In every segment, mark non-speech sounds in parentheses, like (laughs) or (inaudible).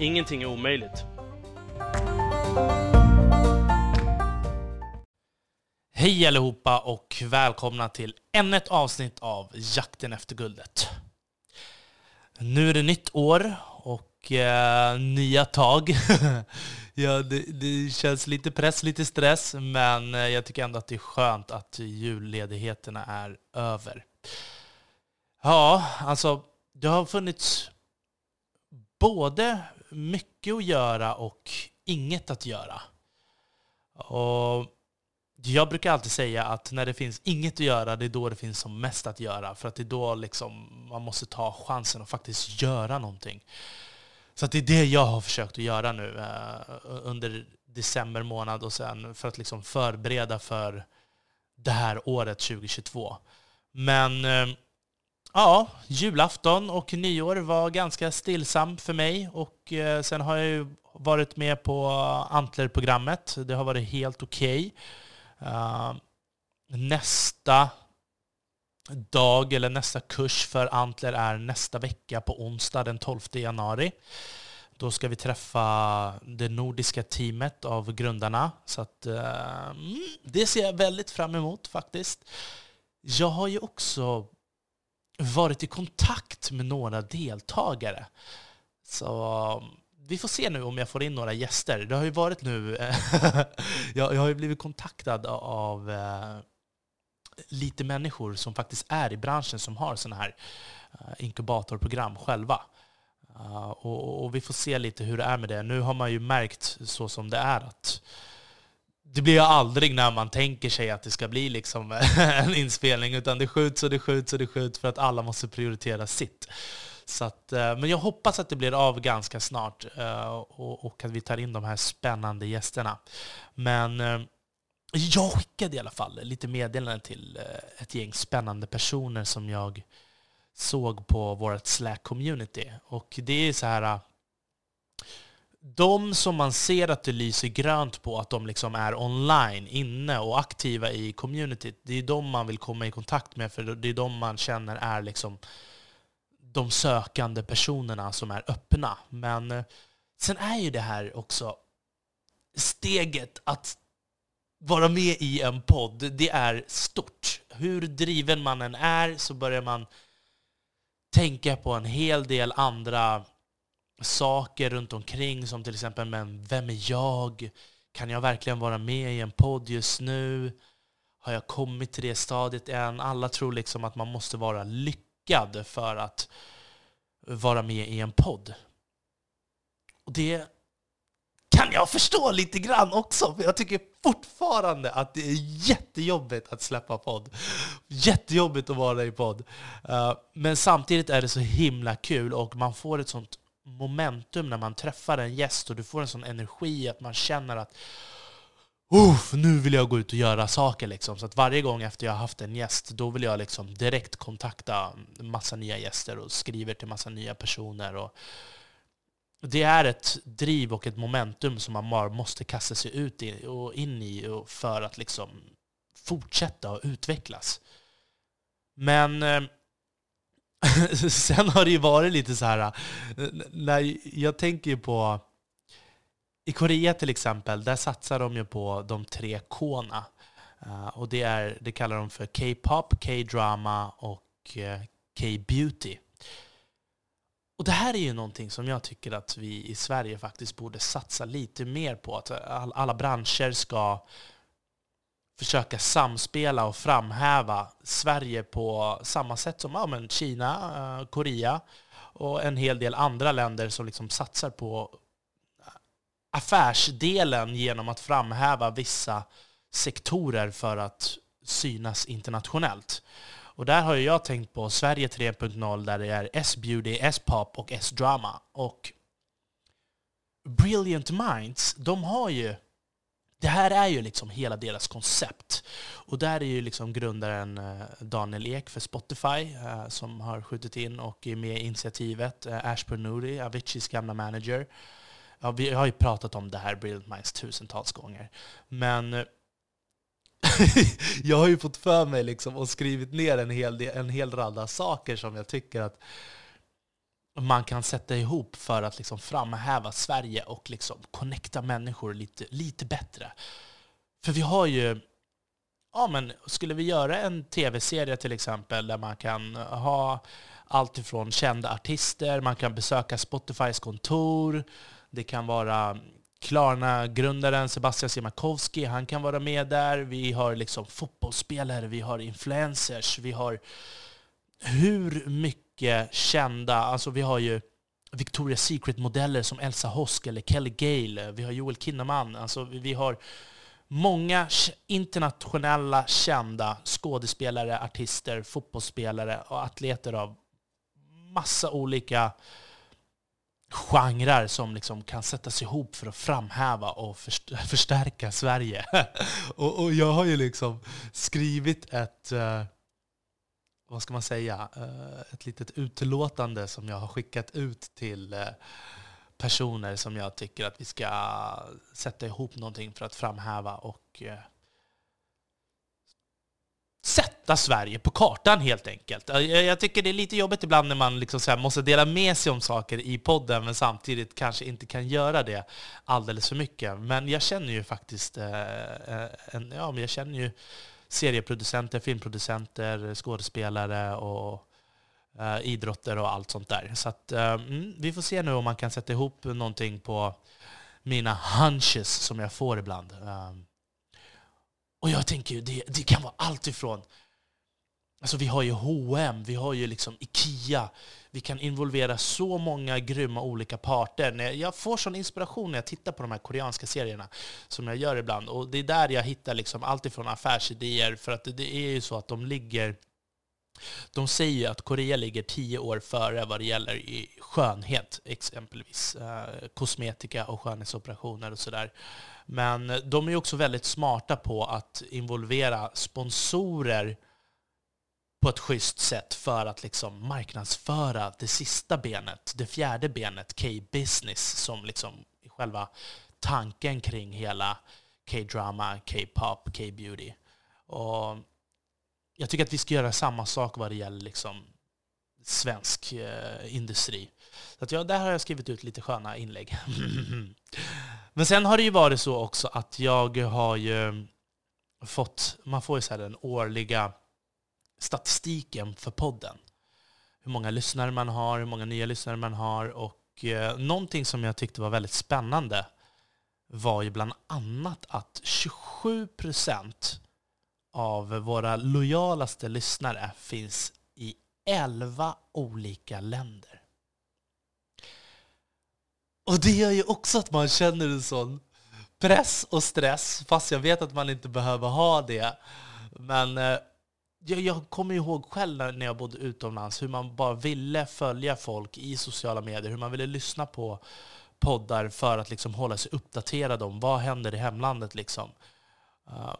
Ingenting är omöjligt. Hej allihopa och välkomna till ännu ett avsnitt av Jakten efter guldet. Nu är det nytt år och eh, nya tag. (laughs) ja, det, det, känns lite press, lite stress, men eh, jag tycker ändå att det är skönt att julledigheterna är över. Ja, alltså det har funnits både mycket att göra och inget att göra. Och jag brukar alltid säga att när det finns inget att göra, det är då det finns som mest att göra. För att det är då liksom man måste ta chansen och faktiskt göra någonting. Så det är det jag har försökt att göra nu eh, under december månad och sen för att liksom förbereda för det här året 2022. Men eh, Ja, julafton och nyår var ganska stillsam för mig. Och eh, sen har jag ju varit med på Antler-programmet. Det har varit helt okej. Okay. Uh, nästa dag, eller nästa kurs för Antler är nästa vecka på onsdag den 12 januari. Då ska vi träffa det nordiska teamet av grundarna. Så att, uh, det ser jag väldigt fram emot faktiskt. Jag har ju också varit i kontakt med några deltagare. Så um, vi får se nu om jag får in några gäster. Det har ju varit nu... Eh, (laughs) jag, har ju blivit kontaktad av eh, lite människor som faktiskt är i branschen som har sådana här eh, inkubatorprogram själva. Och, och, vi får se lite hur det är med det. Nu har man ju märkt så som det är att det blir ju aldrig när man tänker sig att det ska bli liksom (laughs) en inspelning, utan det skjuts och det skjuts och det skjuts för att alla måste prioritera sitt. Så att, eh, men jag hoppas att det blir av ganska snart eh, och att vi tar in de här spännande gästerna. Men eh, jag skickade i alla fall lite meddelanden till ett gäng spännande personer som jag såg på vårt Slack-community. Och det är så här de som man ser att det lyser grönt på, att de liksom är online, inne och aktiva i communityt, det är de man vill komma i kontakt med, för det är de man känner är liksom de sökande personerna som är öppna. Men eh, sen är ju det här också steget att vara med i en podd, det är stort. Hur driven man än är så börjar man tänka på en hel del andra saker runt omkring som till exempel men vem är jag? Kan jag verkligen vara med i en podd just nu? Har jag kommit till det stadiet än? Alla tror liksom att man måste vara lyckad för att vara med i en podd. Och det kan jag förstå lite grann också, för jag tycker fortfarande att det är jättejobbigt att släppa podd. Jättejobbigt att vara i podd. Eh, men samtidigt är det så himla kul och man får ett sånt momentum när man träffar en gäst och du får en sån energi att man känner att Uff, nu vill jag gå ut och göra saker. Liksom. Så att varje gång efter jag har haft en gäst, då vill jag liksom direkt kontakta massa nya gäster och skriver till massa nya personer. Och det är ett driv och ett momentum som man bara måste kasta sig ut i och in i för att liksom fortsätta och utvecklas. Men eh, (laughs) Sen har det ju varit lite så här, när jag tänker ju på, i Korea till exempel, där satsar de ju på de tre K'na. Uh, och det, är, det kallar de för K-pop, K-drama och eh, K-beauty. Och det här är ju någonting som jag tycker att vi i Sverige faktiskt borde satsa lite mer på. Att alla branscher ska försöka samspela och framhäva Sverige på samma sätt som ja, men Kina, eh, Korea och en hel del andra länder som liksom satsar på eh, affärsdelen genom att framhäva vissa sektorer för att synas internationellt. Och där har jag tänkt på Sverige 3.0 där det är S-beauty, S-pop och S-drama. Och Brilliant Minds, de har ju det här är ju liksom hela deras koncept. Och där är ju liksom grundaren eh, Daniel Ek för Spotify eh, som har skjutit in och är med i initiativet. Eh, Ashper Nouri, Aviciis gamla manager. Ja, vi har ju pratat om det här Brilliant Minds tusentals gånger. Men (laughs) jag har ju fått för mig liksom och skrivit ner en hel, en hel radda saker som jag tycker att man kan sätta ihop för att liksom framhäva Sverige och liksom connecta människor lite, lite bättre. För vi har ju... Ja, men skulle vi göra en tv-serie till exempel där man kan ha allt ifrån kända artister, man kan besöka Spotifys kontor, det kan vara Klarna-grundaren Sebastian Siemiatkowski, han kan vara med där. Vi har liksom fotbollsspelare, vi har influencers, vi har hur mycket kända, alltså vi har ju Victoria's Secret-modeller som Elsa Hosk eller Kelly Gale, vi har Joel Kinnaman, alltså vi har många internationella kända skådespelare, artister, fotbollsspelare och atleter av massa olika genrer som liksom kan sättas ihop för att framhäva och förstärka Sverige. (laughs) och, och, jag har ju liksom skrivit ett, eh, vad ska man säga, eh, ett litet utlåtande som jag har skickat ut till eh, personer som jag tycker att vi ska sätta ihop någonting för att framhäva och eh, sätta Sverige på kartan helt enkelt. Jag tycker det är lite jobbigt ibland när man liksom så måste dela med sig om saker i podden men samtidigt kanske inte kan göra det alldeles för mycket. Men jag känner ju faktiskt en, ja, men jag känner ju serieproducenter, filmproducenter, skådespelare och eh, idrotter och allt sånt där. Så att, eh, mm, vi får se nu om man kan sätta ihop någonting på mina hunches som jag får ibland. Ehm, och jag tänker ju, det, det kan vara allt ifrån Alltså vi har ju H&M, vi har ju liksom Ikea. Vi kan involvera så många grymma olika parter. Jag får sån inspiration när jag tittar på de här koreanska serierna, som jag gör ibland. Och det är där jag hittar liksom allt ifrån affärsidéer, för att det är ju så att de ligger de säger ju att Korea ligger tio år före vad det gäller i skönhet, exempelvis eh, kosmetika och skönhetsoperationer och sådär. Men de är också väldigt smarta på att involvera sponsorer på ett schysst sätt för att liksom marknadsföra det sista benet, det fjärde benet, K-business, som liksom är själva tanken kring hela K-drama, K-pop, K-beauty. Och jag tycker att vi ska göra samma sak vad det gäller liksom svensk eh, industri. Så att ja, där har jag skrivit ut lite sköna inlägg. (laughs) Men sen har det ju varit så också att jag har ju fått, man får ju så den årliga statistiken för podden. Hur många lyssnare man har, hur många nya lyssnare man har. Och eh, någonting som jag tyckte var väldigt spännande var ju bland annat att 27 procent av våra lojalaste lyssnare finns i 11 olika länder. Och det gör ju också att man känner en sån press och stress, fast jag vet att man inte behöver ha det. Men eh, jag, jag kommer ihåg själv när jag bodde utomlands hur man bara ville följa folk i sociala medier, hur man ville lyssna på poddar för att liksom hålla sig uppdaterad om vad händer i hemlandet. Liksom. Uh,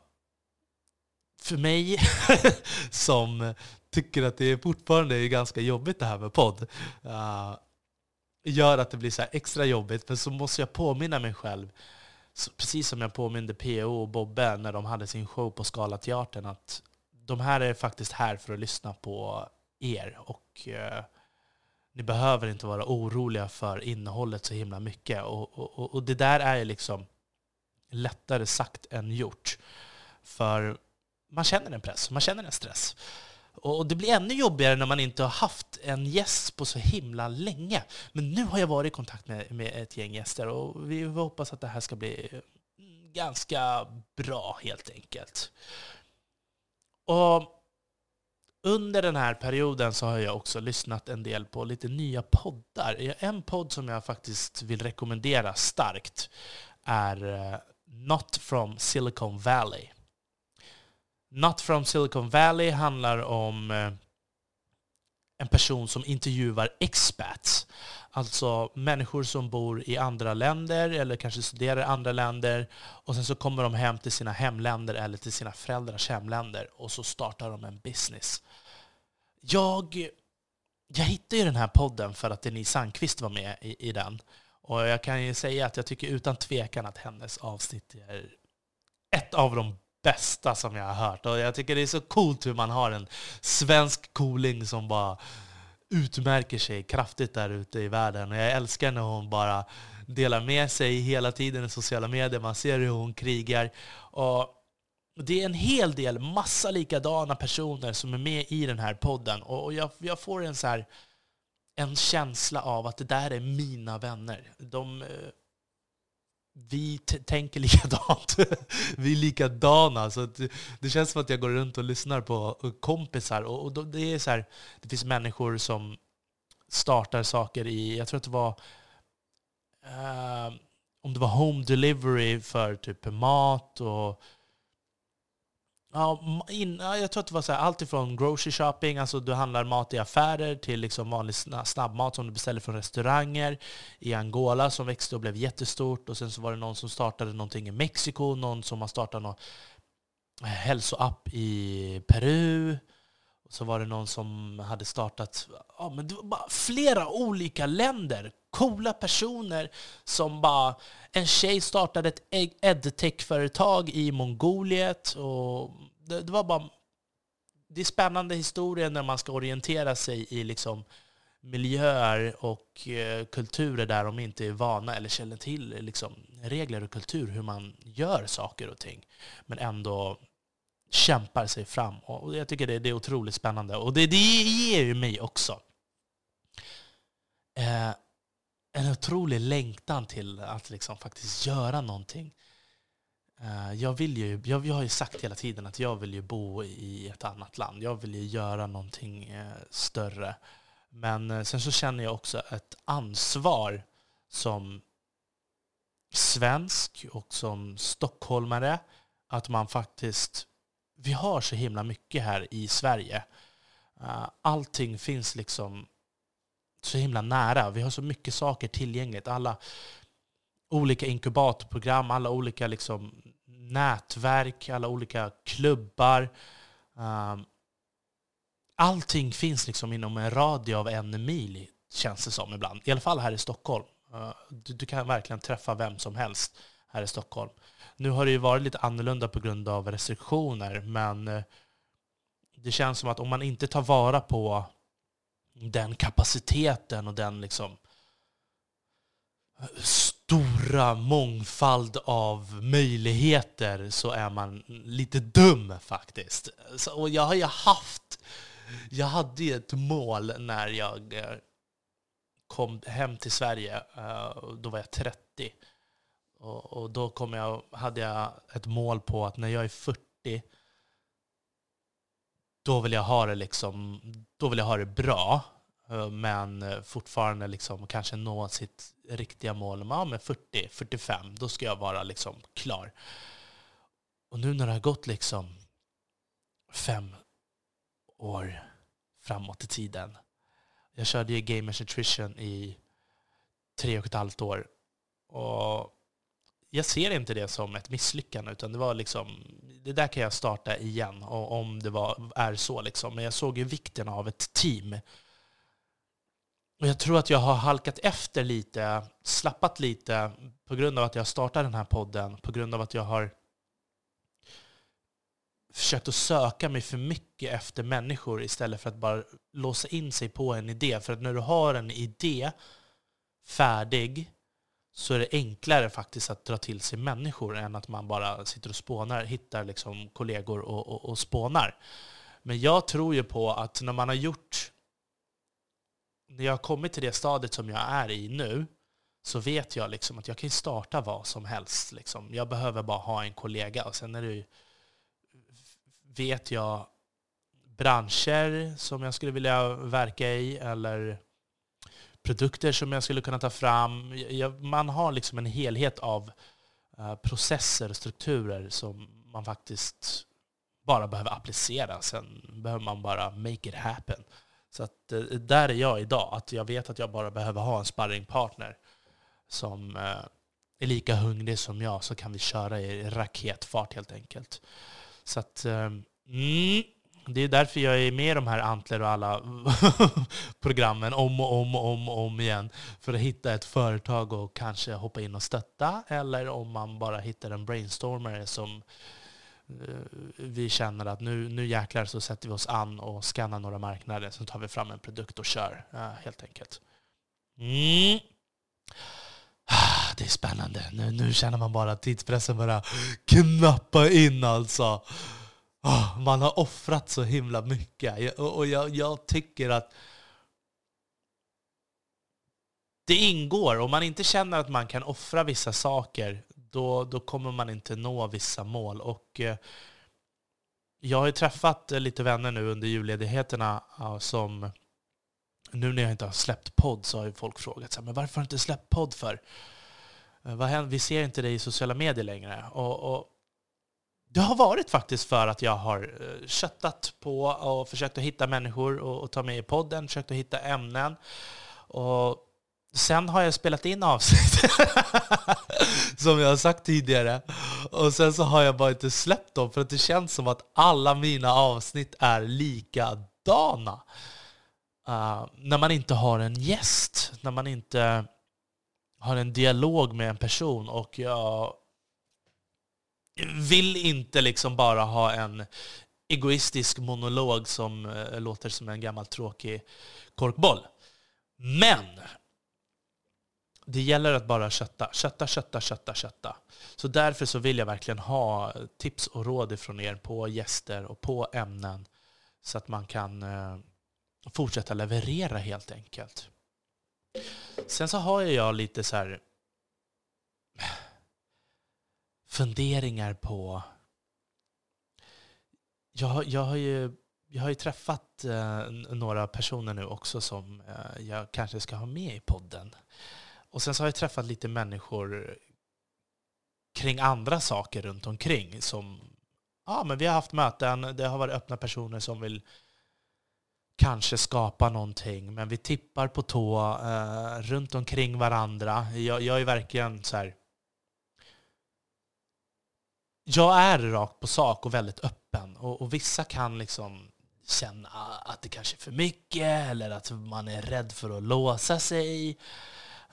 för mig, (laughs) som tycker att det fortfarande är ganska jobbigt det här med podd, uh, gör att det blir så extra jobbigt. Men så måste jag påminna mig själv, så precis som jag påminde PO och Bobbe när de hade sin show på Scalateatern, att de här är faktiskt här för att lyssna på er. Och eh, ni behöver inte vara oroliga för innehållet så himla mycket. Och, och, och det där är liksom lättare sagt än gjort. För man känner en press, man känner en stress. Och det blir ännu jobbigare när man inte har haft en gäst på så himla länge. Men nu har jag varit i kontakt med, med ett gäng gäster och vi hoppas att det här ska bli ganska bra helt enkelt. Och under den här perioden så har jag också lyssnat en del på lite nya poddar. En podd som jag faktiskt vill rekommendera starkt är eh, Not from Silicon Valley. Not from Silicon Valley handlar om eh, en person som intervjuar expats. Alltså människor som bor i andra länder eller kanske studerar i andra länder och sen så kommer de hem till sina hemländer eller till sina föräldrars hemländer och så startar de en business. Jag, jag hittade ju den här podden för att Denise Sandqvist var med i, i den. Och jag kan ju säga att jag tycker utan tvekan att hennes avsnitt är ett av de bästa som jag har hört. Och jag tycker det är så coolt hur man har en svensk cooling som bara utmärker sig kraftigt där ute i världen. Och jag älskar när hon bara delar med sig hela tiden i sociala medier. Man ser hur hon krigar. Och det är en hel del, massa likadana personer som är med i den här podden. Och jag, jag får en så här, en känsla av att det där är mina vänner. De, eh, vi tänker (laughs) likadant. vi är likadana. Så det, det, känns som att jag går runt och lyssnar på kompisar. Och, och då, det, är så här, det finns människor som startar saker i, jag tror att det var uh, om det var home delivery för typ mat och Ja, in, jag tror att det var så här, allt ifrån grocery shopping, alltså du handlar mat i affärer, till liksom vanlig snabbmat som du beställer från restauranger i Angola som växte och blev jättestort. Och sen så var det någon som startade någonting i Mexiko, någon som har startat någon hälsoapp i Peru. Och så var det någon som hade startat ja, men det var bara flera olika länder. Coola personer som bara... En tjej startade ett edtech-företag i Mongoliet. Och det, det, var bara... Det är spännande historier när man ska orientera sig i liksom miljöer och eh, kulturer där de inte är vana eller känner till liksom, regler och kultur, hur man gör saker och ting. Men ändå kämpar sig fram. Och jag tycker det, det är otroligt spännande. Och det, det ger ju mig också eh, en otrolig längtan till att liksom faktiskt göra någonting. Eh, jag, vill ju, jag, jag har ju sagt hela tiden att jag vill ju bo i ett annat land. Jag vill ju göra någonting eh, större. Men eh, sen så känner jag också ett ansvar som svensk och som stockholmare att man faktiskt vi har så himla mycket här i Sverige. Eh, allting finns liksom så himla nära. Vi har så mycket saker tillgängligt. Alla olika inkubatprogram, alla olika liksom nätverk, alla olika klubbar. Eh, allting finns liksom inom en radie av en mil, känns det som ibland. I alla fall här i Stockholm. Eh, du, du, kan verkligen träffa vem som helst här i Stockholm. Nu har det ju varit lite annorlunda på grund av restriktioner, men eh, det känns som att om man inte tar vara på den kapaciteten och den liksom stora mångfald av möjligheter så är man lite dum faktiskt. Så, och jag har ju haft, jag hade ju ett mål när jag eh, kom hem till Sverige, eh, då var jag 30. Och, och då kom jag, hade jag ett mål på att när jag är 40 då vill jag ha det, liksom, då vill jag ha det bra. Eh, men eh, fortfarande liksom kanske nå sitt riktiga mål. Ja, men 40, 45, då ska jag vara liksom klar. Och nu när det har gått liksom fem år framåt i tiden. Jag körde ju Gamers Nutrition i tre och ett halvt år. Och jag ser inte det som ett misslyckande, utan det var liksom, det där kan jag starta igen om det var, är så. Liksom. Men jag såg ju vikten av ett team. Och jag tror att jag har halkat efter lite, slappat lite på grund av att jag startade den här podden, på grund av att jag har försökt att söka mig för mycket efter människor istället för att bara låsa in sig på en idé. För att när du har en idé färdig så är det enklare faktiskt att dra till sig människor än att man bara sitter och spånar, hittar liksom kollegor och, och, och spånar. Men jag tror ju på att när man har gjort... När jag har kommit till det stadiet som jag är i nu så vet jag liksom att jag kan starta vad som helst. Liksom. Jag behöver bara ha en kollega. Och sen är det, vet jag branscher som jag skulle vilja verka i eller produkter som jag skulle kunna ta fram. Man har liksom en helhet av eh, processer och strukturer som man faktiskt bara behöver applicera. Sen behöver man bara make it happen. Så att, eh, där är jag idag, att jag vet att jag bara behöver ha en sparringpartner som eh, är lika hungrig som jag, så kan vi köra i raketfart helt enkelt. Så att, mm, det är därför jag är med i de här Antler och alla (laughs) programmen om och om och om och om igen. För att hitta ett företag och kanske hoppa in och stötta. Eller om man bara hittar en brainstormare som eh, vi känner att nu, nu jäklar så sätter vi oss an och skannar några marknader. Sen tar vi fram en produkt och kör, eh, helt enkelt. Mm. (sighs) Det är spännande. Nu, nu känner man bara tidspressen börjar knappa in alltså. Oh, man har offrat så himla mycket. Och jag, jag, tycker att det ingår. Om man inte känner att man kan offra vissa saker, då, då kommer man inte nå vissa mål. Och eh, jag har ju träffat eh, lite vänner nu under julledigheterna som nu när jag inte har släppt podd så har ju folk frågat sig, men varför har du inte släppt podd för? Eh, vi ser inte dig i sociala medier längre. Och, och det har varit faktiskt för att jag har eh, köttat på och försökt att hitta människor och, och ta med i podden, försökt att hitta ämnen. Och sen har jag spelat in avsnitt, (laughs) som jag har sagt tidigare. Och sen så har jag bara inte släppt dem, för att det känns som att alla mina avsnitt är likadana. Uh, när man inte har en gäst, när man inte har en dialog med en person och jag vill inte liksom bara ha en egoistisk monolog som eh, låter som en gammal tråkig korkboll. Men det gäller att bara kötta, kötta, kötta, kötta, kötta. Så därför så vill jag verkligen ha tips och råd ifrån er på gäster och på ämnen så att man kan eh, fortsätta leverera helt enkelt. Sen så har jag lite så här funderingar på... Jag, jag, har, ju, jag har ju träffat eh, några personer nu också som eh, jag kanske ska ha med i podden. Och sen så har jag träffat lite människor kring andra saker runt omkring. Som, ja, men vi har haft möten, det har varit öppna personer som vill kanske skapa någonting, men vi tippar på tå eh, runt omkring varandra. Jag, jag är verkligen så här, jag är rakt på sak och väldigt öppen. Och, och, vissa kan liksom känna att det kanske är för mycket eller att man är rädd för att låsa sig.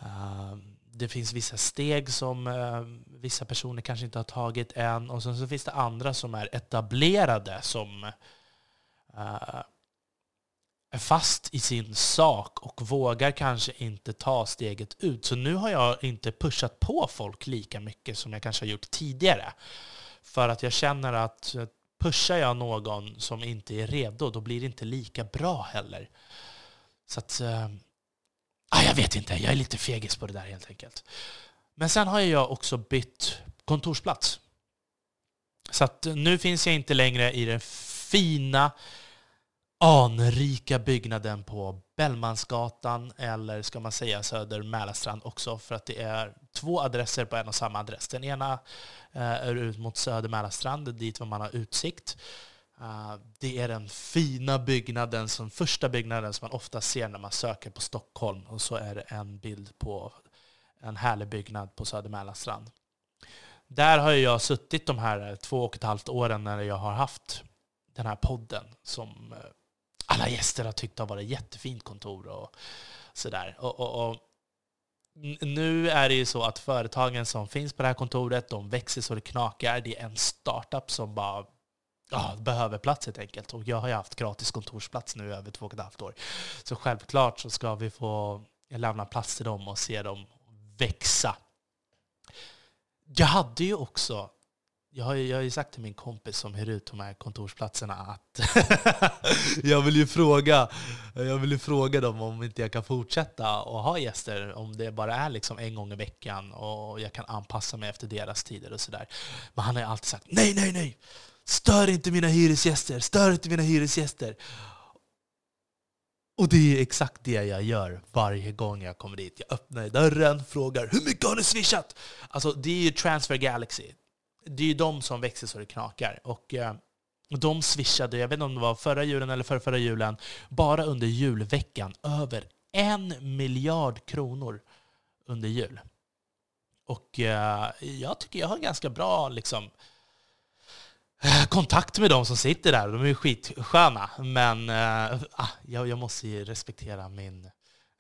Uh, det finns vissa steg som uh, vissa personer kanske inte har tagit än. Och sen så finns det andra som är etablerade som uh, är fast i sin sak och vågar kanske inte ta steget ut. Så nu har jag inte pushat på folk lika mycket som jag kanske har gjort tidigare. För att jag känner att eh, pushar jag någon som inte är redo, då blir det inte lika bra heller. Så att... Äh, jag vet inte, jag är lite fegis på det där helt enkelt. Men sen har jag också bytt kontorsplats. Så att eh, nu finns jag inte längre i den fina anrika byggnaden på Bellmansgatan eller ska man säga Söder Mälarstrand också för att det är två adresser på en och samma adress. Den ena eh, är ut mot Söder Mälarstrand, dit man har utsikt. Eh, det är den fina byggnaden, som första byggnaden som man ofta ser när man söker på Stockholm. Och så är det en bild på en härlig byggnad på Söder Mälarstrand. Där har jag suttit de här två och ett halvt åren när jag har haft den här podden som eh, alla gäster har tyckt det har varit jättefint kontor och sådär. Och, och, och, nu är det ju så att företagen som finns på det här kontoret, de växer så det knakar. Det är en startup som bara ja, behöver plats helt enkelt. Och jag har ju haft gratis kontorsplats nu i över två och ett halvt år. Så självklart så ska vi få lämna plats till dem och se dem växa. Jag hade ju också jag har, ju, jag har ju sagt till min kompis som hyr ut de här kontorsplatserna att (laughs) jag, vill ju fråga, jag vill ju fråga dem om inte jag kan fortsätta och ha gäster om det bara är liksom en gång i veckan och jag kan anpassa mig efter deras tider och sådär. Men han har ju alltid sagt nej, nej, nej! Stör inte mina hyresgäster! Stör inte mina hyresgäster! Och det är exakt det jag gör varje gång jag kommer dit. Jag öppnar dörren, frågar hur mycket har ni swishat? Alltså det är ju Transfer Galaxy det är ju de som växer så det knakar. Och eh, De swishade, jag vet inte om det var förra julen eller förra, förra julen, bara under julveckan över en miljard kronor under jul. Och eh, jag tycker jag har ganska bra liksom, eh, kontakt med de som sitter där. De är ju skitsköna. Men eh, ah, jag, jag måste ju respektera min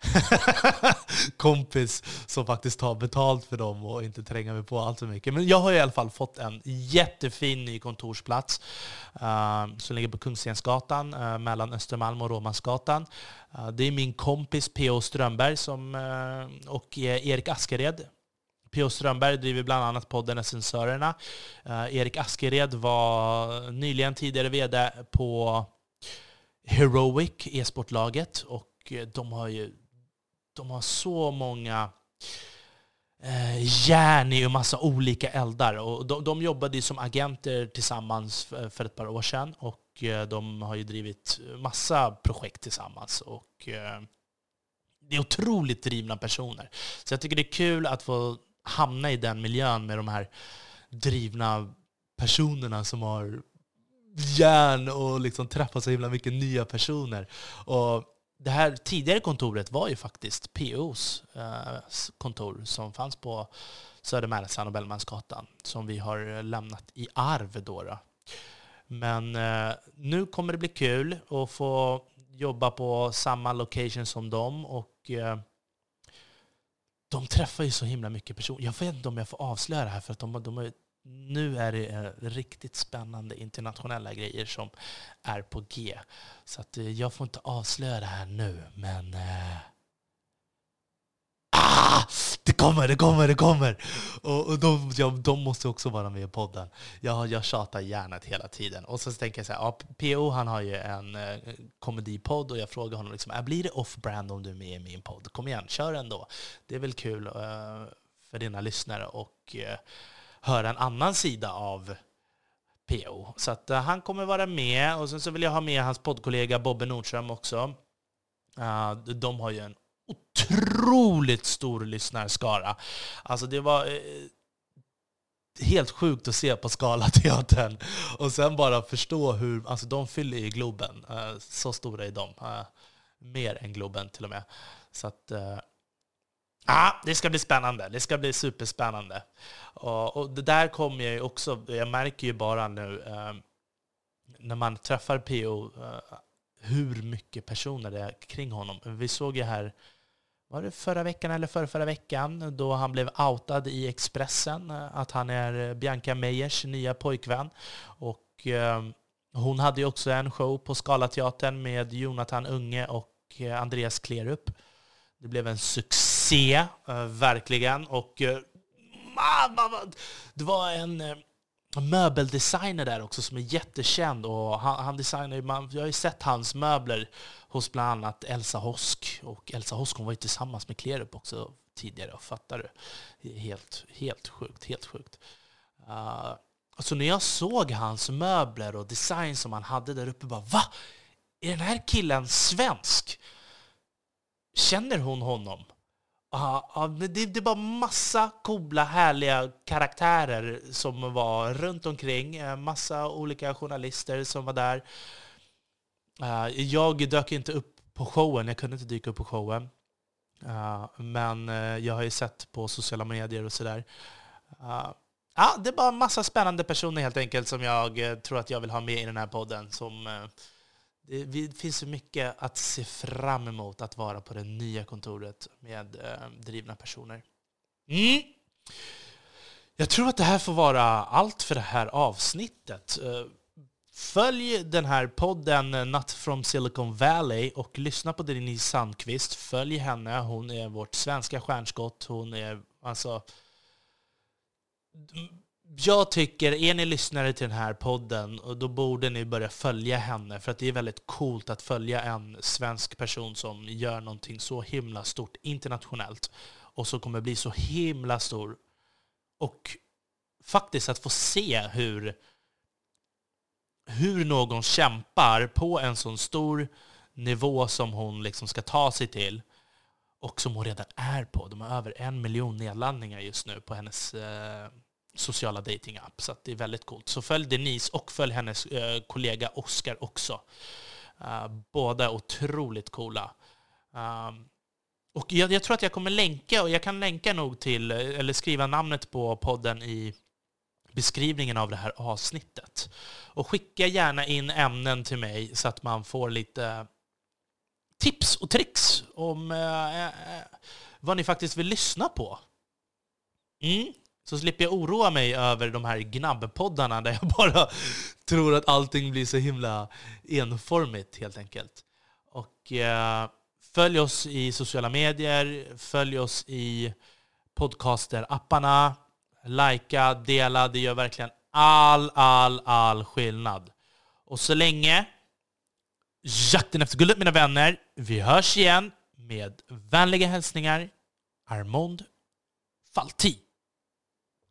(laughs) kompis som faktiskt tar betalt för dem och inte tränger mig på allt för mycket. Men jag har i alla fall fått en jättefin ny kontorsplats uh, som ligger på Kungstensgatan uh, mellan Östermalm och Råmansgatan. Uh, det är min kompis P.O. Strömberg som, eh, och e- Erik Askered. P.O. Strömberg driver bland annat podden Essensörerna. Erik Askered var nyligen tidigare vd på Heroic, e-sportlaget. Och de har ju de har så många eh, järn i en massa olika eldar. Och de, de jobbade som agenter tillsammans för, för ett par år sedan och eh, de har ju drivit massa projekt tillsammans. Och, eh, det är otroligt drivna personer. Så jag tycker det är kul att få hamna i den miljön med de här drivna personerna som har järn och liksom träffa så himla mycket nya personer. Och det här tidigare kontoret var ju faktiskt POs eh, kontor som fanns på Södermälsan och Bellmansgatan som vi har lämnat i arv. Då, då. Men eh, nu kommer det bli kul att få jobba på samma location som dem. Och eh, de träffar ju så himla mycket personer. Jag vet inte om jag får avslöja det här, för att de, de har nu är det eh, riktigt spännande internationella grejer som är på G. Så att eh, jag får inte avslöja det här nu, men... Eh, ah! Det kommer, det kommer, det kommer! Och, och de, ja, de måste också vara med i podden. Jag, jag tjatar hjärnet hela tiden. Och så tänker jag så här, ja, PO han har ju en eh, komedipodd och jag frågar honom liksom, äh, blir det off-brand om du är med i min podd? Kom igen, kör ändå. Det är väl kul eh, för dina lyssnare. och eh, höra en annan sida av PO. Så att, uh, han kommer vara med. Och sen så vill jag ha med hans poddkollega Bobbe Nordström också. Uh, de har ju en otroligt stor lyssnarskara. Alltså det var uh, helt sjukt att se på Scalateatern. (laughs) Och sen bara förstå hur, alltså de fyller i Globen. så stora är de. mer än Globen till och med. Så att Ah, det ska bli spännande. Det ska bli superspännande. Och, och det där kommer jag ju också, jag märker ju bara nu eh, när man träffar PO eh, hur mycket personer det är kring honom. Vi såg ju här, var det förra veckan eller förra, förra veckan, då han blev outad i Expressen eh, att han är eh, Bianca Meyers nya pojkvän. Och eh, hon hade ju också en show på Scalateatern med Jonathan Unge och eh, Andreas Klerup. Det blev en succé, se, eh, verkligen. Och eh, det var en eh, möbeldesigner där också som är jättekänd. Och han, han designar, man, jag har ju sett hans möbler hos bland annat Elsa Hosk. Och Elsa Hosk hon var ju tillsammans med Klerup också tidigare. Fattar du? Helt, helt sjukt. Helt sjukt. Uh, så när jag såg hans möbler och design som han hade där uppe, bara va? Är den här killen svensk? Känner hon honom? Ja, det, det var massa coola, härliga karaktärer som var runt omkring. Eh, massa olika journalister som var där. Eh, jag dök inte upp på showen, jag kunde inte dyka upp på showen. Eh, men jag har ju sett på sociala medier och sådär. Ja, det är bara massa spännande personer helt enkelt som jag tror att jag vill ha med i den här podden. Som det finns så mycket att se fram emot att vara på det nya kontoret med eh, drivna personer. Mm. Jag tror att det här får vara allt för det här avsnittet. Eh, följ den här podden eh, Nut from Silicon Valley och lyssna på Denise Sandqvist. Följ henne. Hon är vårt svenska stjärnskott. Hon är alltså jag tycker, är ni lyssnare till den här podden, då borde ni börja följa henne. För att det är väldigt coolt att följa en svensk person som gör någonting så himla stort internationellt. Och som kommer bli så himla stor. Och faktiskt att få se hur, hur någon kämpar på en sån stor nivå som hon liksom ska ta sig till. Och som hon redan är på. De har över en miljon nedladdningar just nu på hennes eh, sociala datingapp. Så det är väldigt coolt. Så följ Denise och följ hennes eh, kollega Oscar också. Uh, båda otroligt coola. Um, och jag, jag, tror att jag kommer länka, och jag kan länka nog till, eh, eller skriva namnet på podden i beskrivningen av det här avsnittet. Och skicka gärna in ämnen till mig så att man får lite tips och tricks om eh, eh, vad ni faktiskt vill lyssna på. Mm. Så slipper jag oroa mig över de här gnabbpoddarna där jag (laughs) bara tror att allting blir så himla enformigt helt enkelt. Och eh, följ oss i sociala medier, följ oss i podcaster-apparna, likea, dela, det gör verkligen all, all, all skillnad. Och så länge jakten efter guldet mina vänner, vi hörs igen med vänliga hälsningar Armond Falti.